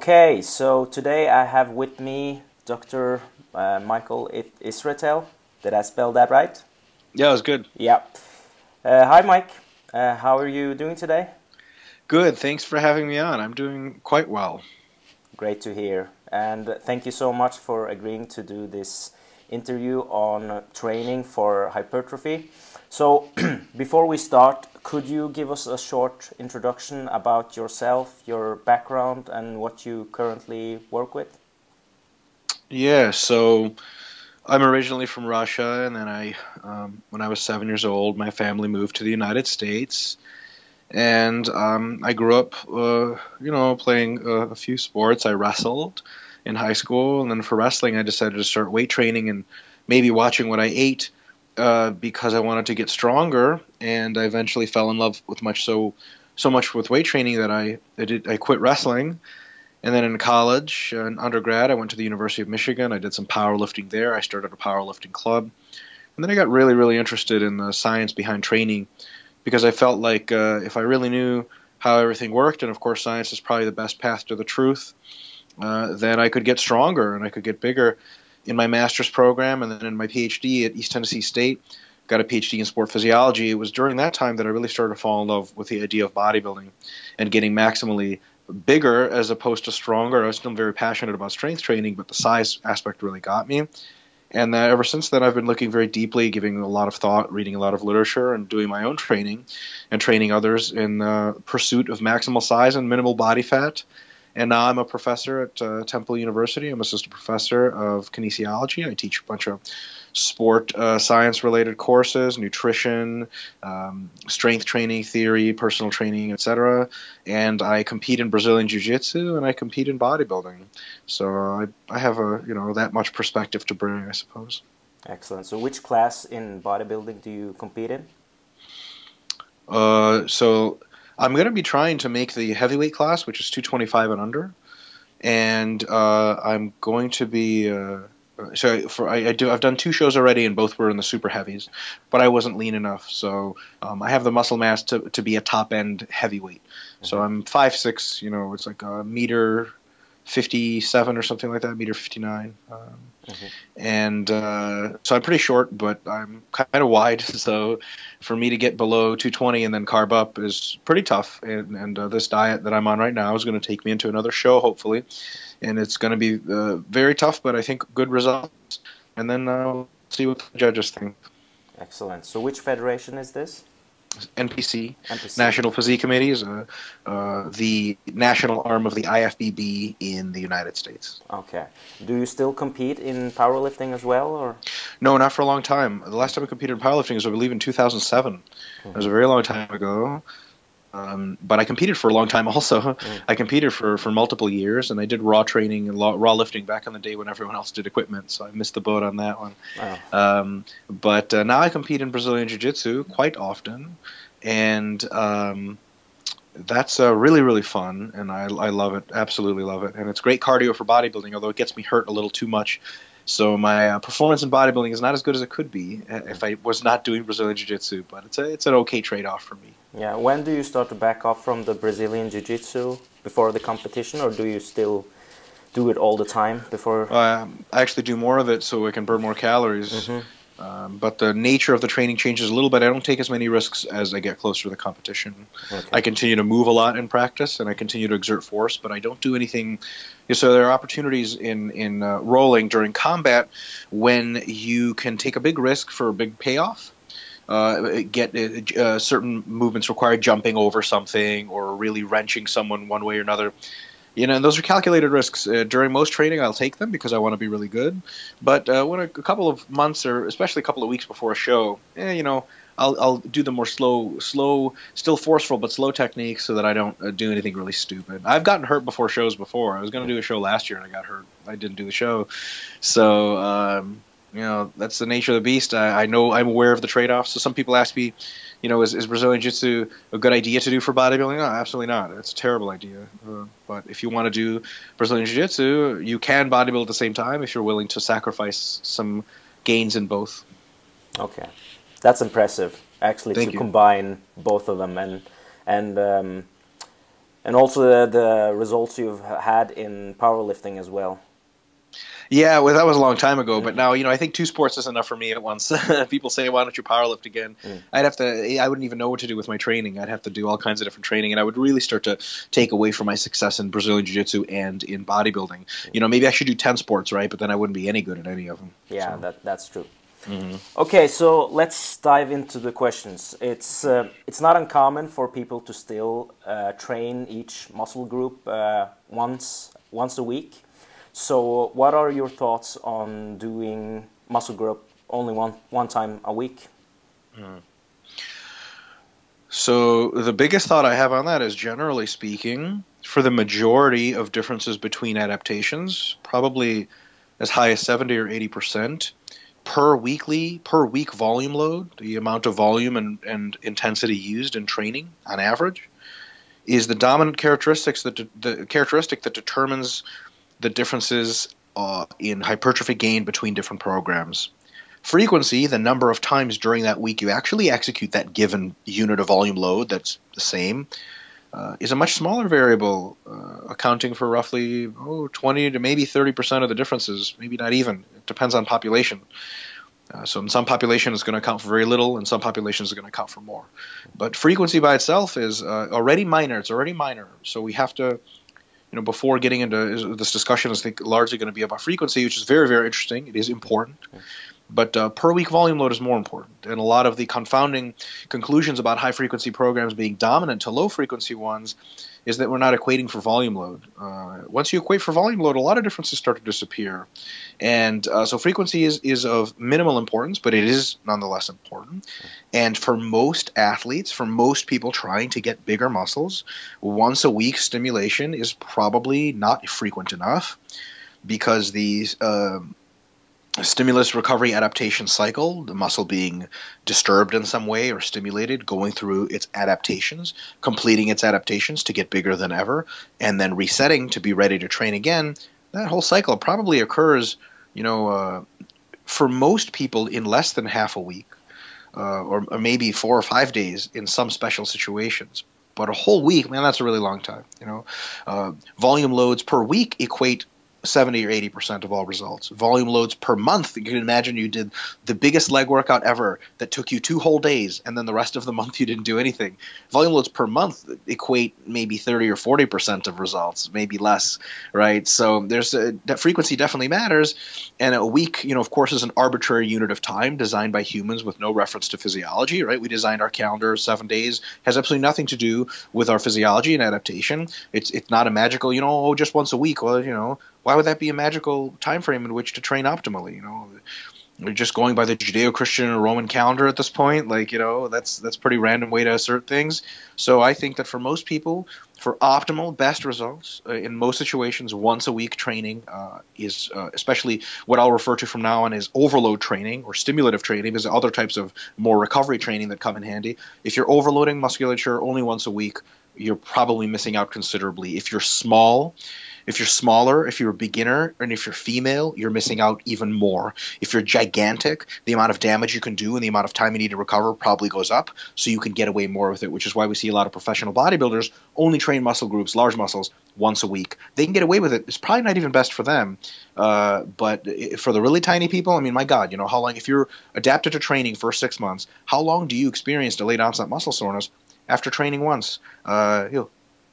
Okay, so today I have with me Dr. Uh, Michael Israetel. Did I spell that right? Yeah, it was good. Yeah. Uh, hi, Mike. Uh, how are you doing today? Good. Thanks for having me on. I'm doing quite well. Great to hear. And thank you so much for agreeing to do this interview on training for hypertrophy. So, before we start, could you give us a short introduction about yourself, your background, and what you currently work with? Yeah, so I'm originally from Russia, and then I, um, when I was seven years old, my family moved to the United States, and um, I grew up, uh, you know, playing uh, a few sports. I wrestled in high school, and then for wrestling, I decided to start weight training and maybe watching what I ate uh, because I wanted to get stronger, and I eventually fell in love with much so so much with weight training that I I, did, I quit wrestling. And then in college, uh, in undergrad, I went to the University of Michigan. I did some powerlifting there. I started a powerlifting club. And then I got really, really interested in the science behind training because I felt like uh, if I really knew how everything worked, and of course, science is probably the best path to the truth, uh, then I could get stronger and I could get bigger in my master's program and then in my PhD at East Tennessee State. Got a PhD in sport physiology. It was during that time that I really started to fall in love with the idea of bodybuilding and getting maximally bigger as opposed to stronger. I was still very passionate about strength training, but the size aspect really got me. And that ever since then, I've been looking very deeply, giving a lot of thought, reading a lot of literature, and doing my own training and training others in the pursuit of maximal size and minimal body fat and now I'm a professor at uh, Temple University. I'm assistant professor of kinesiology. I teach a bunch of sport uh, science related courses, nutrition, um, strength training theory, personal training, etc. And I compete in Brazilian Jiu Jitsu and I compete in bodybuilding. So I, I have a you know that much perspective to bring, I suppose. Excellent. So which class in bodybuilding do you compete in? Uh, so I'm going to be trying to make the heavyweight class, which is 225 and under, and uh, I'm going to be. Uh, so for I, I, do I've done two shows already and both were in the super heavies, but I wasn't lean enough, so um, I have the muscle mass to to be a top end heavyweight. Mm-hmm. So I'm five six, you know, it's like a meter 57 or something like that, meter 59. Um, mm-hmm. And uh, so I'm pretty short, but I'm kind of wide. So for me to get below 220 and then carb up is pretty tough. And, and uh, this diet that I'm on right now is going to take me into another show, hopefully. And it's going to be uh, very tough, but I think good results. And then uh, see what the judges think. Excellent. So which federation is this? NPC, NPC. National Physique Committee, is uh, uh, the national arm of the IFBB in the United States. Okay. Do you still compete in powerlifting as well, or? No, not for a long time. The last time I competed in powerlifting was, I believe, in 2007. Mm-hmm. It was a very long time ago. Um, but I competed for a long time also. Mm. I competed for, for multiple years, and I did raw training and raw lifting back in the day when everyone else did equipment, so I missed the boat on that one. Oh. Um, but uh, now I compete in Brazilian Jiu Jitsu quite often, and um, that's uh, really, really fun, and I, I love it, absolutely love it. And it's great cardio for bodybuilding, although it gets me hurt a little too much so my uh, performance in bodybuilding is not as good as it could be uh, if I was not doing Brazilian Jiu-Jitsu, but it's a, it's an okay trade-off for me. Yeah. When do you start to back off from the Brazilian Jiu-Jitsu before the competition, or do you still do it all the time before? Uh, I actually do more of it so I can burn more calories. Mm-hmm. Um, but the nature of the training changes a little bit. I don't take as many risks as I get closer to the competition. Okay. I continue to move a lot in practice, and I continue to exert force, but I don't do anything. So there are opportunities in in uh, rolling during combat when you can take a big risk for a big payoff. Uh, get uh, uh certain movements require jumping over something or really wrenching someone one way or another you know, and those are calculated risks. Uh, during most training, I'll take them because I want to be really good. But uh, when a, a, couple of months or especially a couple of weeks before a show, eh, you know, I'll, I'll do the more slow, slow, still forceful but slow techniques so that I don't do anything really stupid. I've gotten hurt before shows before. I was going to do a show last year and I got hurt. I didn't do the show, so um, you know that's the nature of the beast. I, I know I'm aware of the trade-offs. So some people ask me you know, is, is Brazilian Jiu-Jitsu a good idea to do for bodybuilding? No, absolutely not. It's a terrible idea. Uh, but if you want to do Brazilian Jiu-Jitsu, you can bodybuild at the same time if you're willing to sacrifice some gains in both. Okay, that's impressive. Actually, Thank to you. combine both of them and and um, And also the, the results you've had in powerlifting as well. Yeah, well, that was a long time ago, but now you know I think two sports is enough for me at once. People say, "Why don't you powerlift again?" Mm. I'd have to. I wouldn't even know what to do with my training. I'd have to do all kinds of different training, and I would really start to take away from my success in Brazilian Jiu-Jitsu and in bodybuilding. Mm. You know, maybe I should do ten sports, right? But then I wouldn't be any good at any of them. Yeah, so. that that's true. Mm-hmm. Okay, so let's dive into the questions. It's uh, it's not uncommon for people to still uh, train each muscle group uh, once once a week. So, what are your thoughts on doing muscle group only one one time a week? Mm. So, the biggest thought I have on that is generally speaking, for the majority of differences between adaptations, probably as high as 70 or 80 percent per weekly per week volume load, the amount of volume and, and intensity used in training on average, is the dominant characteristics that de- the characteristic that determines the differences uh, in hypertrophy gain between different programs. Frequency, the number of times during that week you actually execute that given unit of volume load that's the same, uh, is a much smaller variable, uh, accounting for roughly oh, 20 to maybe 30% of the differences, maybe not even. It depends on population. Uh, so in some populations it's going to account for very little, and some populations are going to account for more. But frequency by itself is uh, already minor. It's already minor. So we have to you know, before getting into this discussion, is think largely going to be about frequency, which is very, very interesting. It is important, but uh, per week volume load is more important. And a lot of the confounding conclusions about high frequency programs being dominant to low frequency ones is that we're not equating for volume load. Uh, once you equate for volume load, a lot of differences start to disappear. And uh, so frequency is, is of minimal importance, but it is nonetheless important. And for most athletes, for most people trying to get bigger muscles, once a week stimulation is probably not frequent enough because these. Uh, stimulus recovery adaptation cycle, the muscle being disturbed in some way or stimulated, going through its adaptations, completing its adaptations to get bigger than ever, and then resetting to be ready to train again. That whole cycle probably occurs, you know, uh, for most people in less than half a week, uh, or, or maybe four or five days in some special situations. But a whole week, man, that's a really long time. You know, uh, volume loads per week equate 70 or 80 percent of all results. Volume loads per month. You can imagine you did the biggest leg workout ever that took you two whole days, and then the rest of the month you didn't do anything. Volume loads per month equate maybe 30 or 40 percent of results, maybe less, right? So there's a, that frequency definitely matters, and a week, you know, of course, is an arbitrary unit of time designed by humans with no reference to physiology, right? We designed our calendar seven days has absolutely nothing to do with our physiology and adaptation. It's it's not a magical, you know, oh, just once a week. Well, you know why would that be a magical time frame in which to train optimally? You know, we're just going by the Judeo-Christian or Roman calendar at this point. Like, you know, that's that's pretty random way to assert things. So I think that for most people, for optimal best results uh, in most situations, once a week training uh, is uh, especially what I'll refer to from now on as overload training or stimulative training. There's other types of more recovery training that come in handy. If you're overloading musculature only once a week, you're probably missing out considerably. If you're small if you're smaller, if you're a beginner, and if you're female, you're missing out even more. If you're gigantic, the amount of damage you can do and the amount of time you need to recover probably goes up, so you can get away more with it, which is why we see a lot of professional bodybuilders only train muscle groups, large muscles, once a week. They can get away with it. It's probably not even best for them. Uh, but for the really tiny people, I mean, my God, you know, how long, if you're adapted to training for six months, how long do you experience delayed onset muscle soreness after training once? Uh, you know,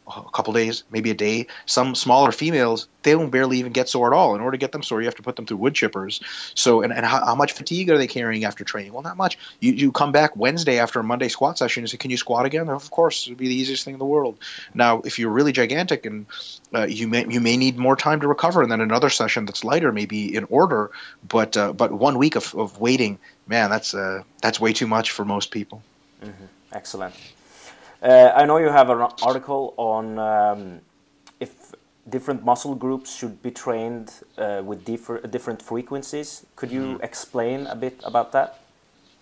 a couple days, maybe a day. Some smaller females, they don't barely even get sore at all. In order to get them sore, you have to put them through wood chippers. So, and, and how, how much fatigue are they carrying after training? Well, not much. You, you come back Wednesday after a Monday squat session and say, Can you squat again? Of course, it would be the easiest thing in the world. Now, if you're really gigantic and uh, you may you may need more time to recover, and then another session that's lighter may be in order. But uh, but one week of, of waiting, man, that's uh, that's way too much for most people. Mm-hmm. Excellent. Uh, I know you have an article on um, if different muscle groups should be trained uh, with differ different frequencies. Could you mm. explain a bit about that?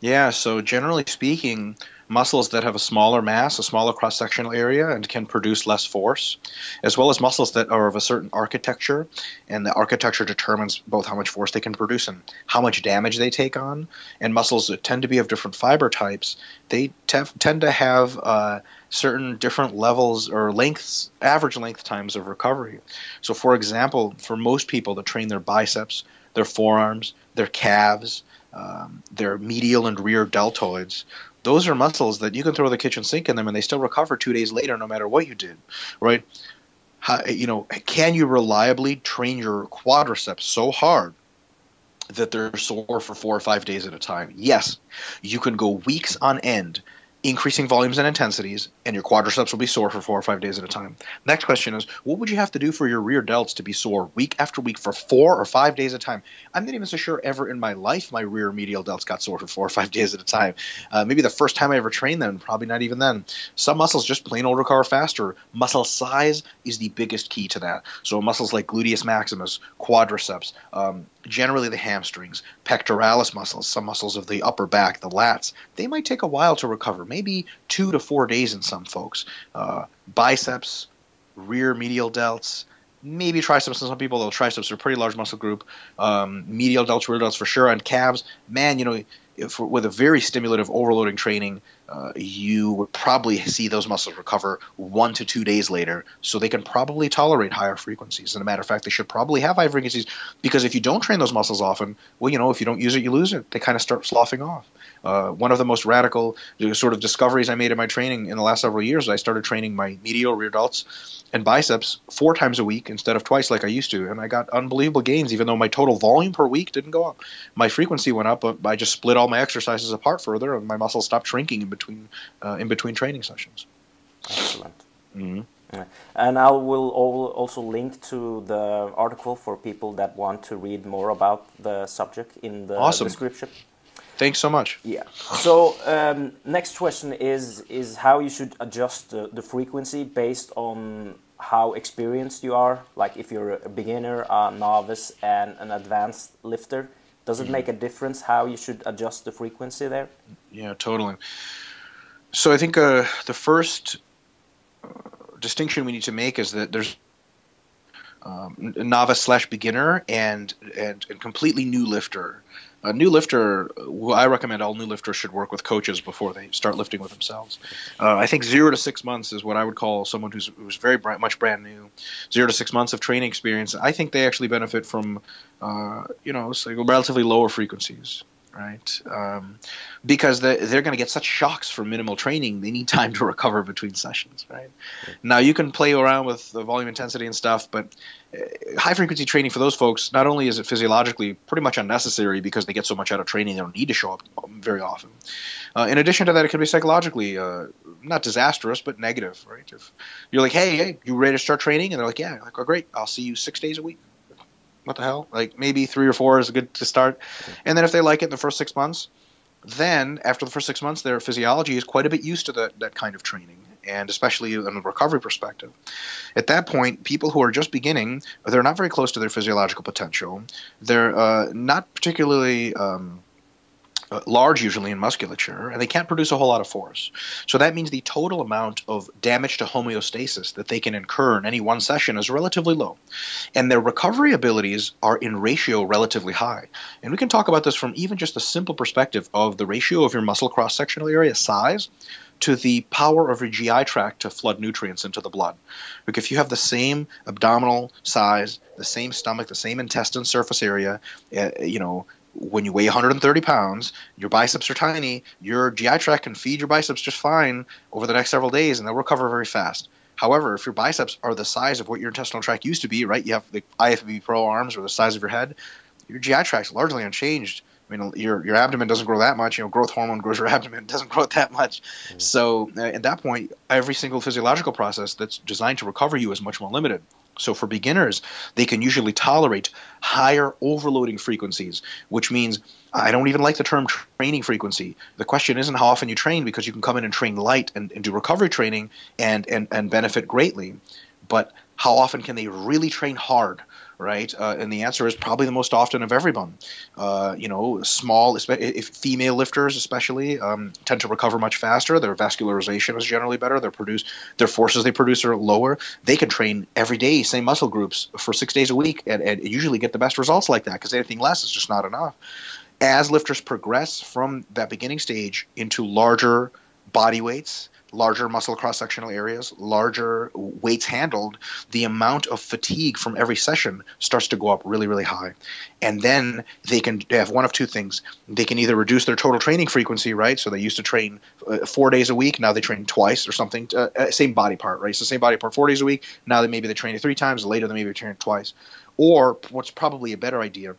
Yeah, so generally speaking, muscles that have a smaller mass, a smaller cross sectional area, and can produce less force, as well as muscles that are of a certain architecture, and the architecture determines both how much force they can produce and how much damage they take on. And muscles that tend to be of different fiber types, they tend to have uh, certain different levels or lengths, average length times of recovery. So, for example, for most people that train their biceps, their forearms, their calves, um, their medial and rear deltoids, those are muscles that you can throw the kitchen sink in them and they still recover two days later no matter what you did, right? How, you know, can you reliably train your quadriceps so hard that they're sore for four or five days at a time? Yes, you can go weeks on end increasing volumes and intensities, and your quadriceps will be sore for four or five days at a time. Next question is, what would you have to do for your rear delts to be sore week after week for four or five days at a time? I'm not even so sure ever in my life my rear medial delts got sore for four or five days at a time. Uh, maybe the first time I ever trained them, probably not even then. Some muscles just plain old recover faster. Muscle size is the biggest key to that. So muscles like gluteus maximus, quadriceps, um, generally the hamstrings, pectoralis muscles, some muscles of the upper back, the lats, they might take a while to recover, maybe two to four days in some folks. Uh, biceps, rear medial delts, maybe triceps in some people, though triceps are a pretty large muscle group. Um, medial delts, rear delts for sure, and calves. Man, you know, if, with a very stimulative overloading training, uh, you would probably see those muscles recover one to two days later. So they can probably tolerate higher frequencies. And a matter of fact, they should probably have high frequencies because if you don't train those muscles often, well, you know, if you don't use it, you lose it. They kind of start sloughing off. Uh, one of the most radical sort of discoveries I made in my training in the last several years, I started training my medial rear delts and biceps four times a week instead of twice like I used to, and I got unbelievable gains. Even though my total volume per week didn't go up, my frequency went up. But I just split all my exercises apart further, and my muscles stopped shrinking in between uh, in between training sessions. Excellent. Mm-hmm. And I will also link to the article for people that want to read more about the subject in the awesome. description. Thanks so much. Yeah. So um, next question is is how you should adjust the, the, frequency based on how experienced you are. Like if you're a beginner, a novice, and an advanced lifter, does it mm-hmm. make a difference how you should adjust the frequency there? Yeah, totally. So I think uh, the first uh, distinction we need to make is that there's um, novice slash beginner and, and and completely new lifter a new lifter, I recommend all new lifters should work with coaches before they start lifting with themselves. Uh, I think zero to six months is what I would call someone who's, who's very brand, much brand new. Zero to six months of training experience. I think they actually benefit from, uh, you know, relatively lower frequencies right? Um, because they're, they're going to get such shocks from minimal training, they need time to recover between sessions, right? Now, you can play around with the volume intensity and stuff, but uh, high frequency training for those folks, not only is it physiologically pretty much unnecessary because they get so much out of training, they don't need to show up very often. Uh, in addition to that, it can be psychologically uh, not disastrous, but negative, right? If you're like, hey, hey, you ready to start training? And they're like, yeah, like, oh, great, I'll see you six days a week what the hell? Like maybe three or four is good to start. And then if they like it in the first six months, then after the first six months, their physiology is quite a bit used to that, that kind of training, and especially in a recovery perspective. At that point, people who are just beginning, they're not very close to their physiological potential. They're uh, not particularly um, large usually in musculature, and they can't produce a whole lot of force. So that means the total amount of damage to homeostasis that they can incur in any one session is relatively low. And their recovery abilities are in ratio relatively high. And we can talk about this from even just a simple perspective of the ratio of your muscle cross sectional area size to the power of your GI tract to flood nutrients into the blood. Like if you have the same abdominal size, the same stomach, the same intestine surface area, uh, you know, when you weigh 130 pounds, your biceps are tiny, your GI tract can feed your biceps just fine over the next several days and they'll recover very fast. However, if your biceps are the size of what your intestinal tract used to be, right, you have the IFBB Pro arms or the size of your head, your GI tract is largely unchanged. I mean, your your abdomen doesn't grow that much. You know, growth hormone grows your abdomen; it doesn't grow that much. Mm-hmm. So, uh, at that point, every single physiological process that's designed to recover you is much more limited. So for beginners, they can usually tolerate higher overloading frequencies, which means I don't even like the term training frequency. The question isn't how often you train because you can come in and train light and, and do recovery training and, and, and benefit greatly. But how often can they really train hard right? Uh, and the answer is probably the most often of everyone. Uh, you know, small, if female lifters especially um, tend to recover much faster. Their vascularization is generally better. Their produce, their forces they produce are lower. They can train every day, same muscle groups for six days a week, and, and usually get the best results like that because anything less is just not enough. As lifters progress from that beginning stage into larger body weights larger muscle cross sectional areas, larger weights handled, the amount of fatigue from every session starts to go up really, really high. And then they can they have one of two things. They can either reduce their total training frequency, right? So they used to train uh, four days a week, now they train twice or something, uh, uh same body part, right? So same body part four days a week, now they maybe they train it three times, later they maybe train it twice. Or what's probably a better idea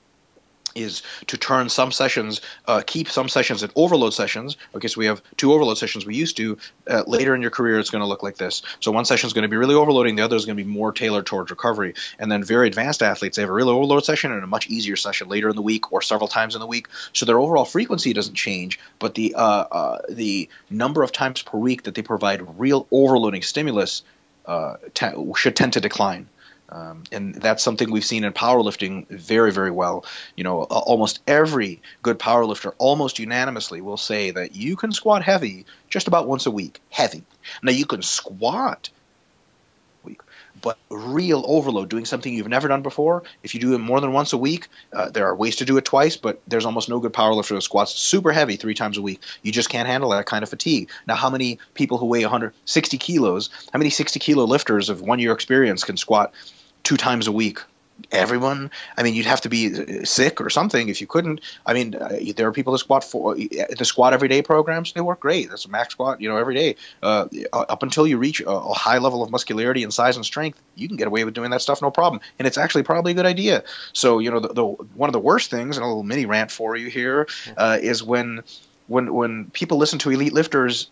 is to turn some sessions, uh, keep some sessions at overload sessions. Okay, so we have two overload sessions we used to. Uh, later in your career, it's going to look like this. So one session is going to be really overloading, the other is going to be more tailored towards recovery. And then very advanced athletes, they have a really overload session and a much easier session later in the week or several times in the week. So their overall frequency doesn't change, but the uh, uh the number of times per week that they provide real overloading stimulus uh, t- should tend to decline. Um, and that's something we've seen in powerlifting very, very well. You know, almost every good powerlifter, almost unanimously, will say that you can squat heavy just about once a week. Heavy. Now you can squat week, but real overload, doing something you've never done before. If you do it more than once a week, uh, there are ways to do it twice, but there's almost no good powerlifter that squats super heavy three times a week. You just can't handle that kind of fatigue. Now, how many people who weigh 160 kilos, how many 60 kilo lifters of one year experience can squat two times a week everyone? I mean you'd have to be uh, sick or something if you couldn't. I mean uh, there are people that squat for the squat every day programs they work great. That's a max squat you know every day. Uh, up until you reach a, a, high level of muscularity and size and strength you can get away with doing that stuff no problem. And it's actually probably a good idea. So you know the, the one of the worst things and a little mini rant for you here uh, is when when when people listen to elite lifters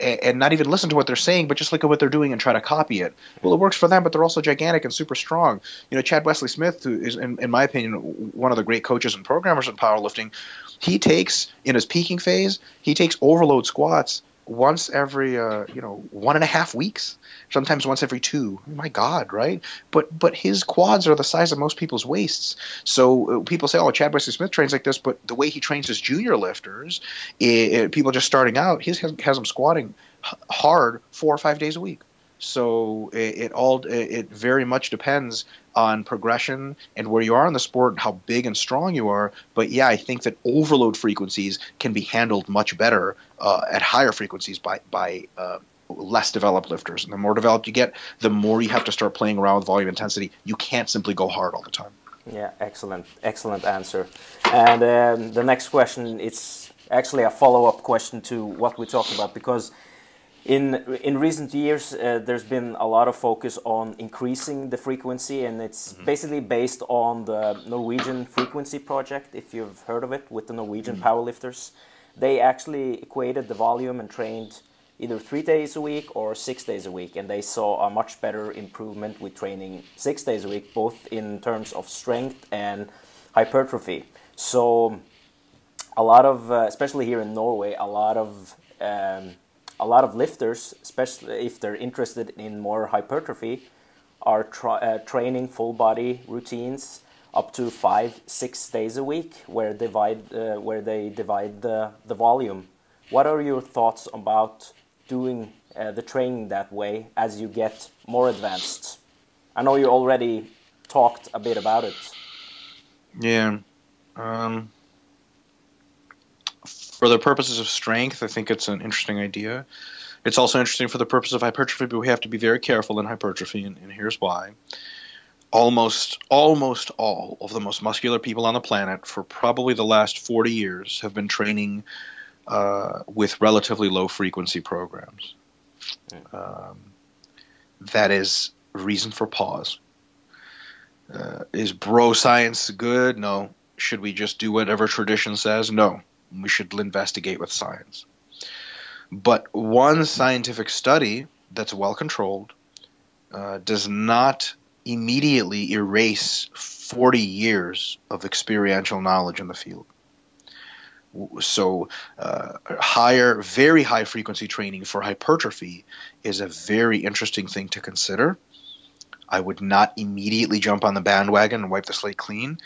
and not even listen to what they're saying, but just look at what they're doing and try to copy it. Well, it works for them, but they're also gigantic and super strong. You know, Chad Wesley Smith, who is, in, in my opinion, one of the great coaches and programmers in powerlifting, he takes in his peaking phase, he takes overload squats once every uh, you know one and a half weeks sometimes once every two. My god right? But but his quads are the size of most people's waists. So uh, people say oh chad wesley smith trains like this but the way he trains his junior lifters it, it, people just starting out he has, has them squatting hard four or five days a week so it, it, all it very much depends on progression and where you are in the sport and how big and strong you are. But yeah, I think that overload frequencies can be handled much better uh, at higher frequencies by by uh, less developed lifters. And the more developed you get, the more you have to start playing around with volume intensity. You can't simply go hard all the time. Yeah, excellent, excellent answer. And um, the next question, it's actually a follow-up question to what we talked about because in in recent years, uh, there's been a lot of focus on increasing the frequency, and it's mm-hmm. basically based on the Norwegian Frequency Project. If you've heard of it, with the Norwegian mm-hmm. powerlifters, they actually equated the volume and trained either three days a week or six days a week, and they saw a much better improvement with training six days a week, both in terms of strength and hypertrophy. So, a lot of, uh, especially here in Norway, a lot of um, a lot of lifters, especially if they're interested in more hypertrophy, are tra uh, training full body routines up to five, six days a week, where divide uh, where they divide the the volume. What are your thoughts about doing uh, the training that way as you get more advanced? I know you already talked a bit about it. Yeah. Um, for the purposes of strength, I think it's an interesting idea. It's also interesting for the purpose of hypertrophy, but we have to be very careful in hypertrophy, and, and here's why. Almost, almost all of the most muscular people on the planet for probably the last 40 years have been training uh, with relatively low frequency programs. Um, that is reason for pause. Uh, is bro science good? No. Should we just do whatever tradition says? No we should investigate with science. But one scientific study that's well controlled uh, does not immediately erase 40 years of experiential knowledge in the field. So, uh, higher, very high frequency training for hypertrophy is a very interesting thing to consider. I would not immediately jump on the bandwagon and wipe the slate clean.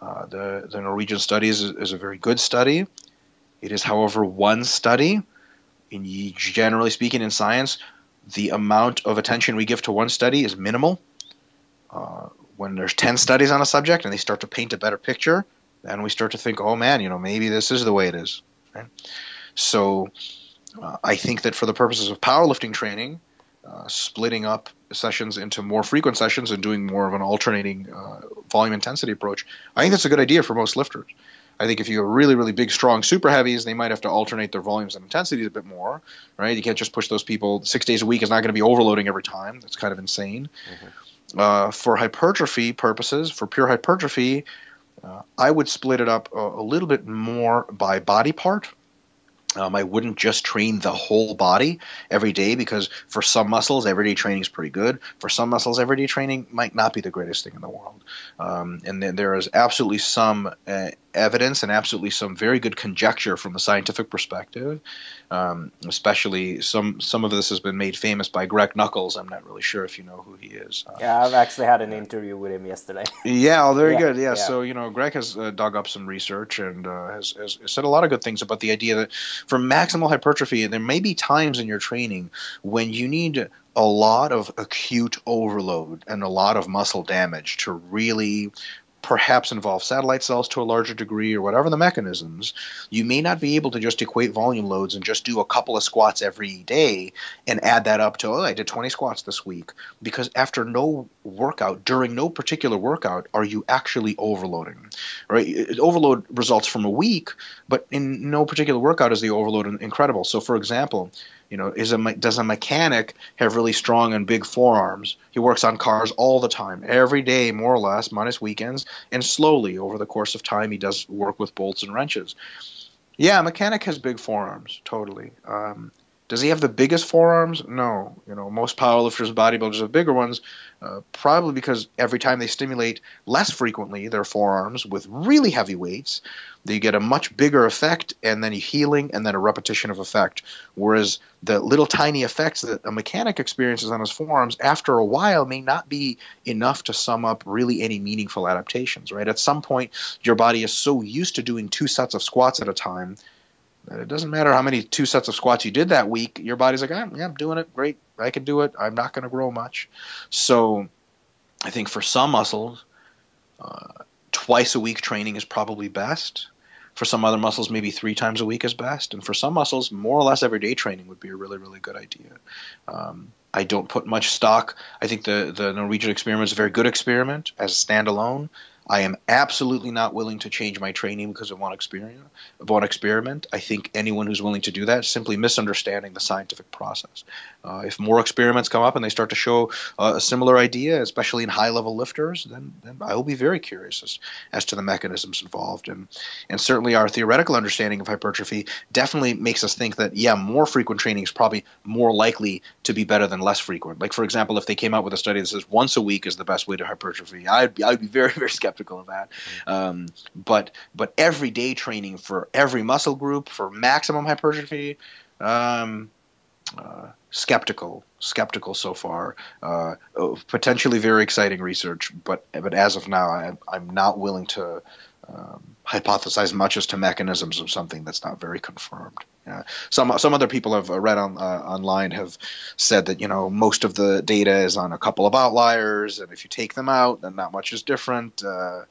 Uh, the, the Norwegian study is, is a very good study. It is, however, one study. In generally speaking, in science, the amount of attention we give to one study is minimal. Uh, when there's 10 studies on a subject and they start to paint a better picture, then we start to think, oh man, you know, maybe this is the way it is. Right? So uh, I think that for the purposes of powerlifting training, uh, splitting up sessions into more frequent sessions and doing more of an alternating uh, volume intensity approach, I think that's a good idea for most lifters. I think if you have really, really big, strong super heavies, they might have to alternate their volumes and intensities a bit more, right? You can't just push those people six days a week is not going to be overloading every time. That's kind of insane. Mm-hmm. Uh, for hypertrophy purposes, for pure hypertrophy, uh, I would split it up a, a, little bit more by body part. Um, I wouldn't just train the whole body every day because for some muscles, everyday training is pretty good. For some muscles, everyday training might not be the greatest thing in the world. Um, and then there is absolutely some uh, evidence and absolutely some very good conjecture from the scientific perspective. Um, especially some some of this has been made famous by Greg Nuckols. I'm not really sure if you know who he is. Uh, yeah, I've actually had an interview with him yesterday. yeah, well, very yeah, good. Yeah, yeah, so you know, Greg has uh, dug up some research and uh, has, has said a lot of good things about the idea that for maximal hypertrophy, there may be times in your training when you need a lot of acute overload and a lot of muscle damage to really perhaps involve satellite cells to a larger degree or whatever the mechanisms, you may not be able to just equate volume loads and just do a couple of squats every day and add that up to, oh, I did 20 squats this week. Because after no workout, during no particular workout, are you actually overloading? Right? Overload results from a week, but in no particular workout is the overload incredible. So, for example, you know, is a does a mechanic have really strong and big forearms? He works on cars all the time, every day, more or less, minus weekends, and slowly over the course of time, he does work with bolts and wrenches. Yeah, a mechanic has big forearms, totally. Um, does he have the biggest forearms? No. You know, most powerlifters, and bodybuilders have bigger ones, uh, probably because every time they stimulate less frequently their forearms with really heavy weights, they get a much bigger effect and then a healing and then a repetition of effect. Whereas the little tiny effects that a mechanic experiences on his forearms after a while may not be enough to sum up really any meaningful adaptations, right? At some point, your body is so used to doing two sets of squats at a time it doesn't matter how many two sets of squats you did that week. Your body's like, oh, yeah, I'm doing it. Great. I can do it. I'm not going to grow much. So I think for some muscles, uh, twice a week training is probably best. For some other muscles, maybe three times a week is best. And for some muscles, more or less every day training would be a really, really good idea. Um, I don't put much stock. I think the, the Norwegian experiment is a very good experiment as a standalone. I am absolutely not willing to change my training because of one experiment. Of one experiment, I think anyone who's willing to do that is simply misunderstanding the scientific process. Uh, if more experiments come up and they start to show uh, a similar idea, especially in high-level lifters, then, then I will be very curious as, as to the mechanisms involved. And and certainly our theoretical understanding of hypertrophy definitely makes us think that yeah, more frequent training is probably more likely to be better than less frequent. Like for example, if they came out with a study that says once a week is the best way to hypertrophy, I'd be, I'd be very very skeptical skeptical of that. Um, but but everyday training for every muscle group for maximum hypertrophy, um, uh, skeptical skeptical so far. Uh, potentially very exciting research, but but as of now, I, I'm not willing to. Um, hypothesize much as to mechanisms of something that's not very confirmed. Some some other people I've read on uh, online have said that you know most of the data is on a couple of outliers, and if you take them out, then not much is different. Uh,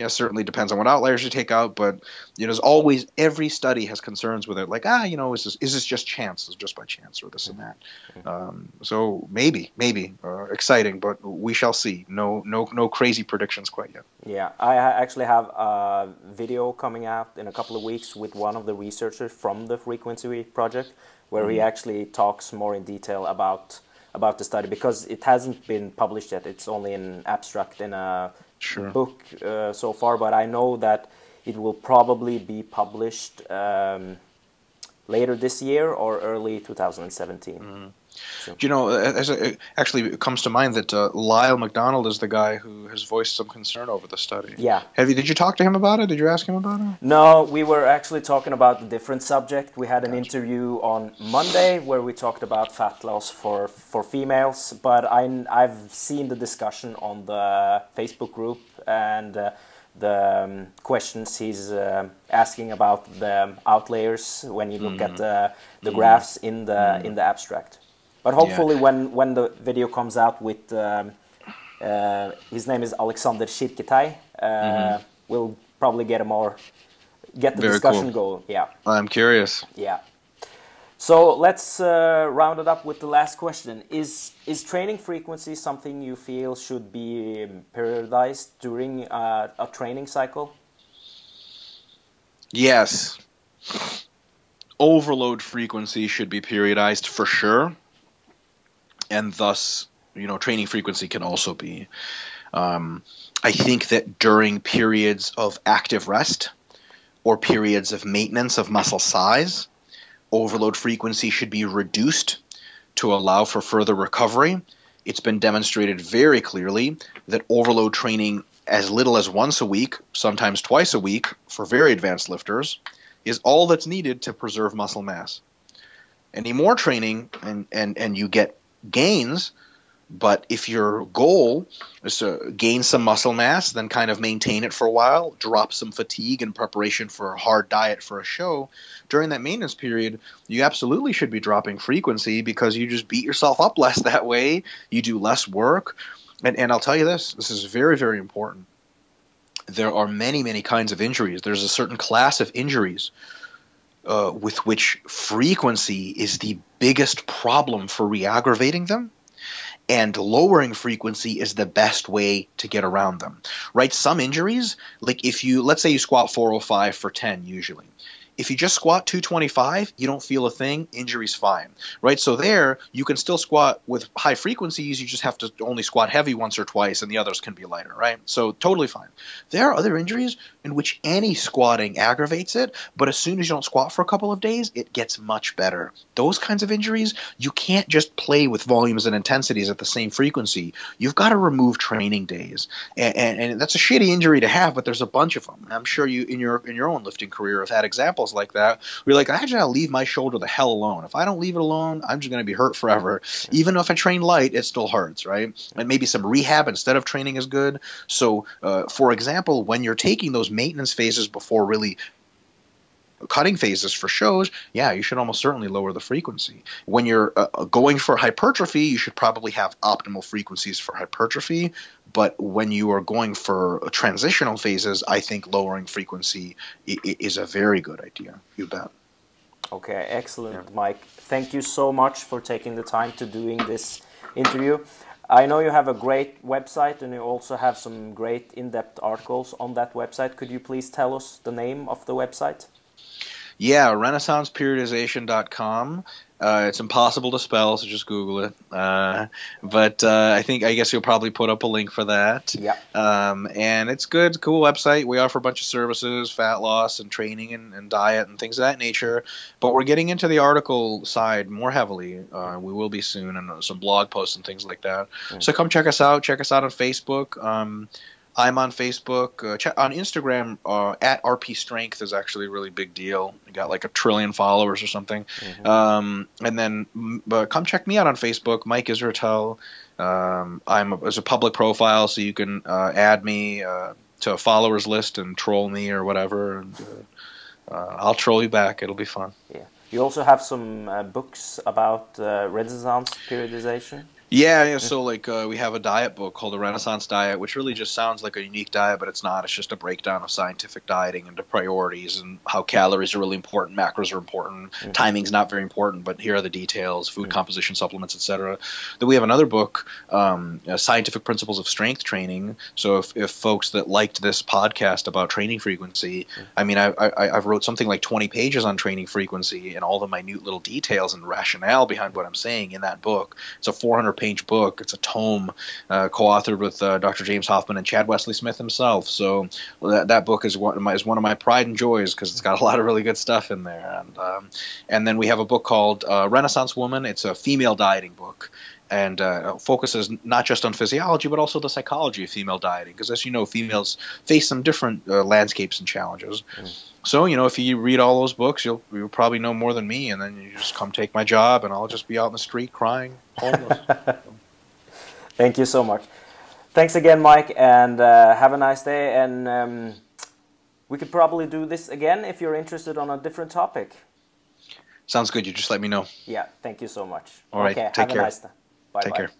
you know, certainly depends on what outliers you take out, but you know, there's always every study has concerns with it, like ah, you know, is this is this just chance? Is just by chance or this and that? Mm-hmm. Um, so maybe, maybe uh, exciting, but we shall see. No, no, no crazy predictions quite yet. Yeah, I actually have a video coming out in a couple of weeks with one of the researchers from the Frequency project, where mm-hmm. he actually talks more in detail about about the study because it hasn't been published yet. It's only an abstract in a sure. book uh, so far, but I know that it will probably be published um, later this year or early 2017. Mm. So. You know, as a, actually, it comes to mind that uh, Lyle McDonald is the guy who has voiced some concern over the study. Yeah. Have you? Did you talk to him about it? Did you ask him about it? No, we were actually talking about a different subject. We had an gotcha. interview on Monday where we talked about fat loss for for females, but I I've seen the discussion on the Facebook group and. Uh, the um, questions he's uh, asking about the outliers when you look mm-hmm. at the, the mm-hmm. graphs in the mm-hmm. in the abstract. But hopefully, yeah. when when the video comes out with um, uh, his name is Alexander Shirketai, uh, mm-hmm. we'll probably get a more get the Very discussion cool. going. Yeah, I'm curious. Yeah. So let's uh, round it up with the last question: Is is training frequency something you feel should be periodized during uh, a training cycle? Yes. Overload frequency should be periodized for sure, and thus, you know, training frequency can also be. Um, I think that during periods of active rest or periods of maintenance of muscle size overload frequency should be reduced to allow for further recovery. It's been demonstrated very clearly that overload training as little as once a week, sometimes twice a week for very advanced lifters, is all that's needed to preserve muscle mass. Any more training and, and, and you get gains but if your goal is to gain some muscle mass, then kind of maintain it for a while, drop some fatigue in preparation for a hard diet for a show, during that maintenance period, you absolutely should be dropping frequency because you just beat yourself up less that way. You do less work. And, and I'll tell you this this is very, very important. There are many, many kinds of injuries. There's a certain class of injuries uh, with which frequency is the biggest problem for re aggravating them and lowering frequency is the best way to get around them right? Some injuries like if you let's say you squat 405 for 10 usually if you just squat 225, you don't feel a thing, injury's fine, right? So there, you can still squat with high frequencies, you just have to only squat heavy once or twice, and the others can be lighter, right? So totally fine. There are other injuries in which any squatting aggravates it, but as soon as you don't squat for a couple of days, it gets much better. Those kinds of injuries, you can't just play with volumes and intensities at the same frequency. You've got to remove training days, and, and, and that's a shitty injury to have, but there's a bunch of them. I'm sure you in your in your own lifting career have had examples like that. We're like, I just gotta leave my shoulder the hell alone. If I don't leave it alone, I'm just gonna be hurt forever. Even if I train light, it still hurts, right? And maybe some rehab instead of training is good. So, uh, for example, when you're taking those maintenance phases before really cutting phases for shows, yeah, you should almost certainly lower the frequency. When you're uh, going for hypertrophy, you should probably have optimal frequencies for hypertrophy. But when you are going for transitional phases, I think lowering frequency is a very good idea. You bet. Okay, excellent, yeah. Mike. Thank you so much for taking the time to doing this interview. I know you have a great website and you also have some great in-depth articles on that website. Could you please tell us the name of the website? Yeah, renaissanceperiodization.com. Uh, it's impossible to spell, so just Google it. Uh, but uh, I think I guess you'll probably put up a link for that. Yeah. Um, and it's good, cool website. We offer a bunch of services, fat loss and training and, and diet and things of that nature. But we're getting into the article side more heavily. Uh, we will be soon, and some blog posts and things like that. Mm. So come check us out. Check us out on Facebook. Um, I'm on Facebook. Uh, ch- on Instagram, uh, at RP Strength is actually a really big deal. We got like a trillion followers or something. Mm-hmm. Um, and then uh, come check me out on Facebook, Mike Israetel. Um, I'm a, as a public profile, so you can uh, add me uh, to a followers list and troll me or whatever. And uh, I'll troll you back. It'll be fun. Yeah. You also have some books about Renaissance periodization. Yeah, yeah. So like uh, we have a diet book called the Renaissance Diet, which really just sounds like a unique diet, but it's not. It's just a breakdown of scientific dieting and the priorities and how calories are really important, macros are important, mm-hmm. timing's not very important, but here are the details, food mm-hmm. composition, supplements, etc. Then we have another book, um, uh, Scientific Principles of Strength Training. So if, if folks that liked this podcast about training frequency, mm-hmm. I mean, I, I I've wrote something like 20 pages on training frequency and all the minute little details and rationale behind what I'm saying in that book. It's a 400 page book. It's a tome uh, co-authored with uh, Dr. James Hoffmann and Chad Wesley Smith himself. So that, that book is one of my is one of my pride and joys because it's got a lot of really good stuff in there. And um, and then we have a book called uh, Renaissance Woman. It's a female dieting book and uh, focuses not just on physiology but also the psychology of female dieting because as you know females face some different uh, landscapes and challenges mm. So you know if you read all those books you'll, you'll probably know more than me and then you just come take my job and i'll just be out in the street crying homeless. Thank you so much. Thanks again mike and uh, have a nice day and um, we could probably do this again if you're interested on a different topic. Sounds good. You just let me know. Yeah thank you so much. All right okay take have care. a nice day. Bye Take bye. care.